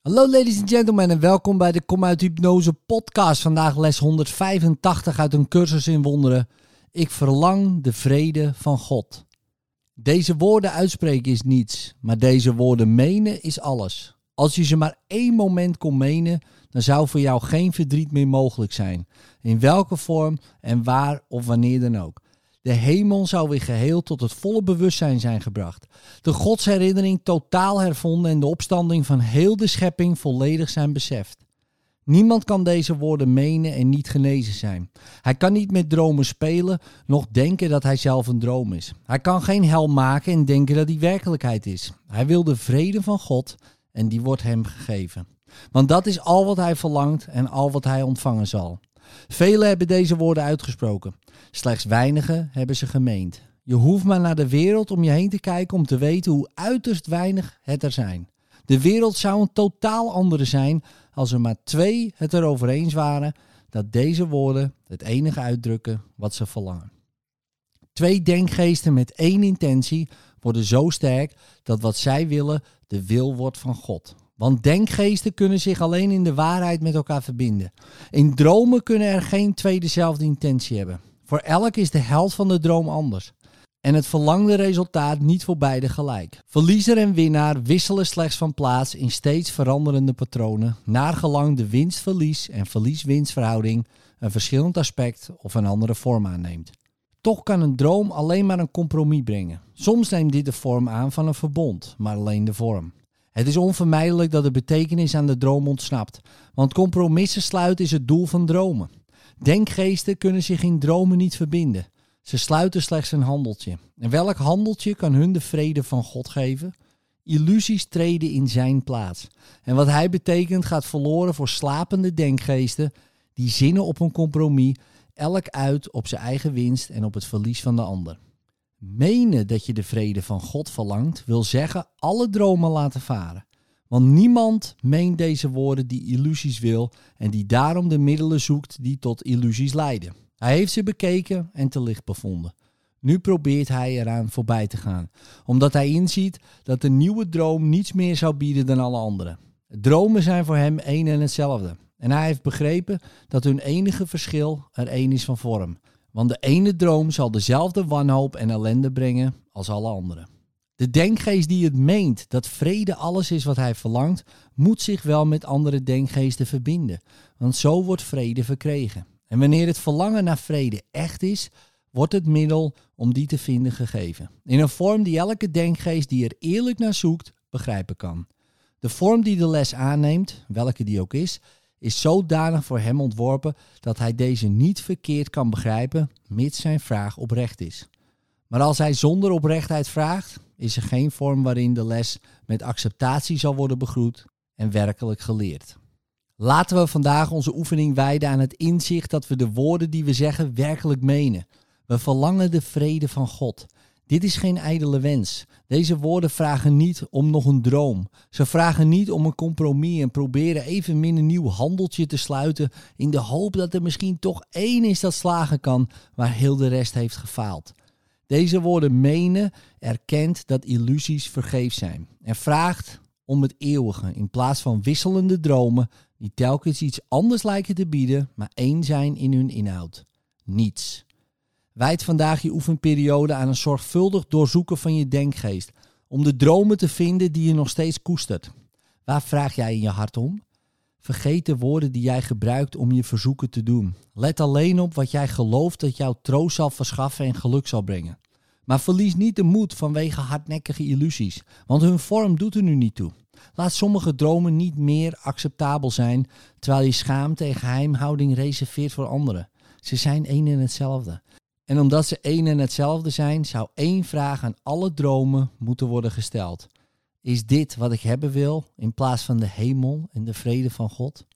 Hallo ladies and gentlemen en welkom bij de Kom uit Hypnose podcast. Vandaag les 185 uit een cursus in wonderen. Ik verlang de vrede van God. Deze woorden uitspreken is niets, maar deze woorden menen is alles. Als je ze maar één moment kon menen, dan zou voor jou geen verdriet meer mogelijk zijn. In welke vorm en waar of wanneer dan ook. De hemel zou weer geheel tot het volle bewustzijn zijn gebracht. De godsherinnering totaal hervonden en de opstanding van heel de schepping volledig zijn beseft. Niemand kan deze woorden menen en niet genezen zijn. Hij kan niet met dromen spelen, nog denken dat hij zelf een droom is. Hij kan geen hel maken en denken dat hij werkelijkheid is. Hij wil de vrede van God en die wordt hem gegeven. Want dat is al wat hij verlangt en al wat hij ontvangen zal. Velen hebben deze woorden uitgesproken. Slechts weinigen hebben ze gemeend. Je hoeft maar naar de wereld om je heen te kijken om te weten hoe uiterst weinig het er zijn. De wereld zou een totaal andere zijn als er maar twee het erover eens waren dat deze woorden het enige uitdrukken wat ze verlangen. Twee denkgeesten met één intentie worden zo sterk dat wat zij willen de wil wordt van God. Want denkgeesten kunnen zich alleen in de waarheid met elkaar verbinden. In dromen kunnen er geen twee dezelfde intentie hebben. Voor elk is de held van de droom anders. En het verlangde resultaat niet voor beide gelijk. Verliezer en winnaar wisselen slechts van plaats in steeds veranderende patronen, naar gelang de winst-verlies en verlies-winstverhouding een verschillend aspect of een andere vorm aanneemt. Toch kan een droom alleen maar een compromis brengen. Soms neemt dit de vorm aan van een verbond, maar alleen de vorm. Het is onvermijdelijk dat de betekenis aan de droom ontsnapt, want compromissen sluiten is het doel van dromen. Denkgeesten kunnen zich in dromen niet verbinden. Ze sluiten slechts een handeltje. En welk handeltje kan hun de vrede van God geven? Illusies treden in zijn plaats. En wat hij betekent gaat verloren voor slapende denkgeesten die zinnen op een compromis, elk uit op zijn eigen winst en op het verlies van de ander. Menen dat je de vrede van God verlangt, wil zeggen alle dromen laten varen. Want niemand meent deze woorden die illusies wil en die daarom de middelen zoekt die tot illusies leiden. Hij heeft ze bekeken en te licht bevonden. Nu probeert hij eraan voorbij te gaan, omdat hij inziet dat de nieuwe droom niets meer zou bieden dan alle andere. Dromen zijn voor hem één en hetzelfde. En hij heeft begrepen dat hun enige verschil er één is van vorm. Want de ene droom zal dezelfde wanhoop en ellende brengen als alle andere. De denkgeest die het meent dat vrede alles is wat hij verlangt, moet zich wel met andere denkgeesten verbinden, want zo wordt vrede verkregen. En wanneer het verlangen naar vrede echt is, wordt het middel om die te vinden gegeven. In een vorm die elke denkgeest die er eerlijk naar zoekt, begrijpen kan. De vorm die de les aanneemt, welke die ook is, is zodanig voor hem ontworpen dat hij deze niet verkeerd kan begrijpen, mits zijn vraag oprecht is. Maar als hij zonder oprechtheid vraagt, is er geen vorm waarin de les met acceptatie zal worden begroet en werkelijk geleerd. Laten we vandaag onze oefening wijden aan het inzicht dat we de woorden die we zeggen werkelijk menen. We verlangen de vrede van God. Dit is geen ijdele wens. Deze woorden vragen niet om nog een droom. Ze vragen niet om een compromis en proberen evenmin een nieuw handeltje te sluiten in de hoop dat er misschien toch één is dat slagen kan waar heel de rest heeft gefaald. Deze woorden menen erkent dat illusies vergeef zijn en vraagt om het eeuwige in plaats van wisselende dromen die telkens iets anders lijken te bieden, maar één zijn in hun inhoud. Niets. Wijd vandaag je oefenperiode aan een zorgvuldig doorzoeken van je denkgeest, om de dromen te vinden die je nog steeds koestert. Waar vraag jij in je hart om? Vergeet de woorden die jij gebruikt om je verzoeken te doen. Let alleen op wat jij gelooft dat jou troost zal verschaffen en geluk zal brengen. Maar verlies niet de moed vanwege hardnekkige illusies, want hun vorm doet er nu niet toe. Laat sommige dromen niet meer acceptabel zijn, terwijl je schaamte en geheimhouding reserveert voor anderen. Ze zijn één en hetzelfde. En omdat ze één en hetzelfde zijn, zou één vraag aan alle dromen moeten worden gesteld. Is dit wat ik hebben wil in plaats van de hemel en de vrede van God?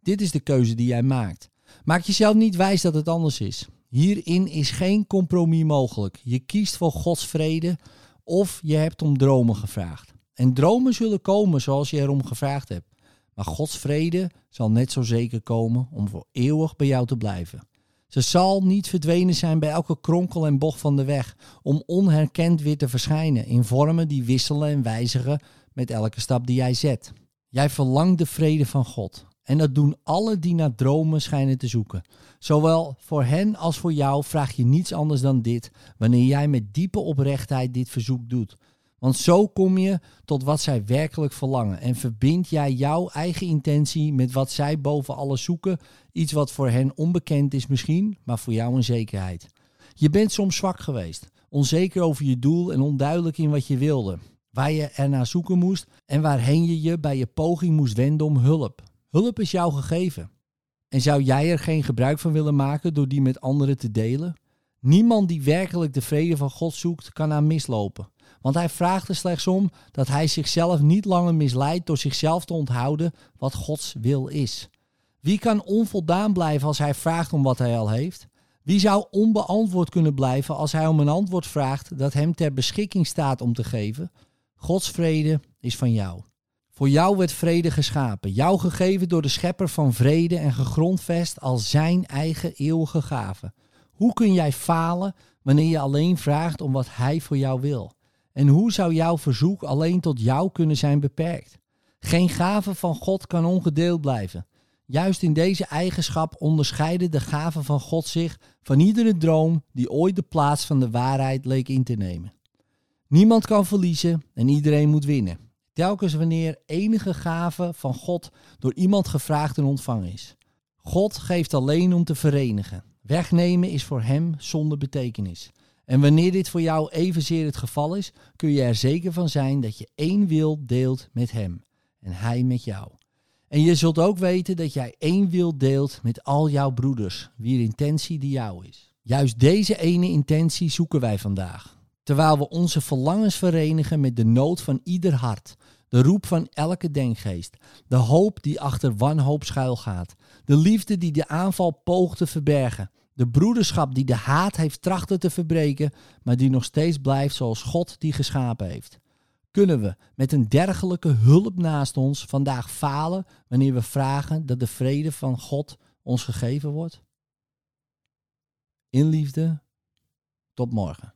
Dit is de keuze die jij maakt. Maak jezelf niet wijs dat het anders is. Hierin is geen compromis mogelijk. Je kiest voor Gods vrede of je hebt om dromen gevraagd. En dromen zullen komen zoals je erom gevraagd hebt. Maar Gods vrede zal net zo zeker komen om voor eeuwig bij jou te blijven. Ze zal niet verdwenen zijn bij elke kronkel en bocht van de weg, om onherkend weer te verschijnen in vormen die wisselen en wijzigen met elke stap die jij zet. Jij verlangt de vrede van God. En dat doen alle die naar dromen schijnen te zoeken. Zowel voor hen als voor jou vraag je niets anders dan dit, wanneer jij met diepe oprechtheid dit verzoek doet. Want zo kom je tot wat zij werkelijk verlangen en verbind jij jouw eigen intentie met wat zij boven alles zoeken, iets wat voor hen onbekend is misschien, maar voor jou een zekerheid. Je bent soms zwak geweest, onzeker over je doel en onduidelijk in wat je wilde, waar je er naar zoeken moest en waarheen je je bij je poging moest wenden om hulp. Hulp is jou gegeven. En zou jij er geen gebruik van willen maken door die met anderen te delen? Niemand die werkelijk de vrede van God zoekt, kan aan mislopen. Want hij vraagt er slechts om dat hij zichzelf niet langer misleidt door zichzelf te onthouden wat Gods wil is. Wie kan onvoldaan blijven als hij vraagt om wat hij al heeft? Wie zou onbeantwoord kunnen blijven als hij om een antwoord vraagt dat hem ter beschikking staat om te geven? Gods vrede is van jou. Voor jou werd vrede geschapen, jou gegeven door de schepper van vrede en gegrondvest als zijn eigen eeuwige gave. Hoe kun jij falen wanneer je alleen vraagt om wat hij voor jou wil? En hoe zou jouw verzoek alleen tot jou kunnen zijn beperkt? Geen gave van God kan ongedeeld blijven. Juist in deze eigenschap onderscheiden de gaven van God zich van iedere droom die ooit de plaats van de waarheid leek in te nemen. Niemand kan verliezen en iedereen moet winnen. Telkens wanneer enige gave van God door iemand gevraagd en ontvangen is. God geeft alleen om te verenigen. Wegnemen is voor hem zonder betekenis. En wanneer dit voor jou evenzeer het geval is, kun je er zeker van zijn dat je één wil deelt met hem en hij met jou. En je zult ook weten dat jij één wil deelt met al jouw broeders, wier intentie die jou is. Juist deze ene intentie zoeken wij vandaag. Terwijl we onze verlangens verenigen met de nood van ieder hart, de roep van elke denkgeest, de hoop die achter wanhoop schuilgaat, de liefde die de aanval poogt te verbergen, de broederschap die de haat heeft trachten te verbreken, maar die nog steeds blijft zoals God die geschapen heeft. Kunnen we met een dergelijke hulp naast ons vandaag falen wanneer we vragen dat de vrede van God ons gegeven wordt? In liefde, tot morgen.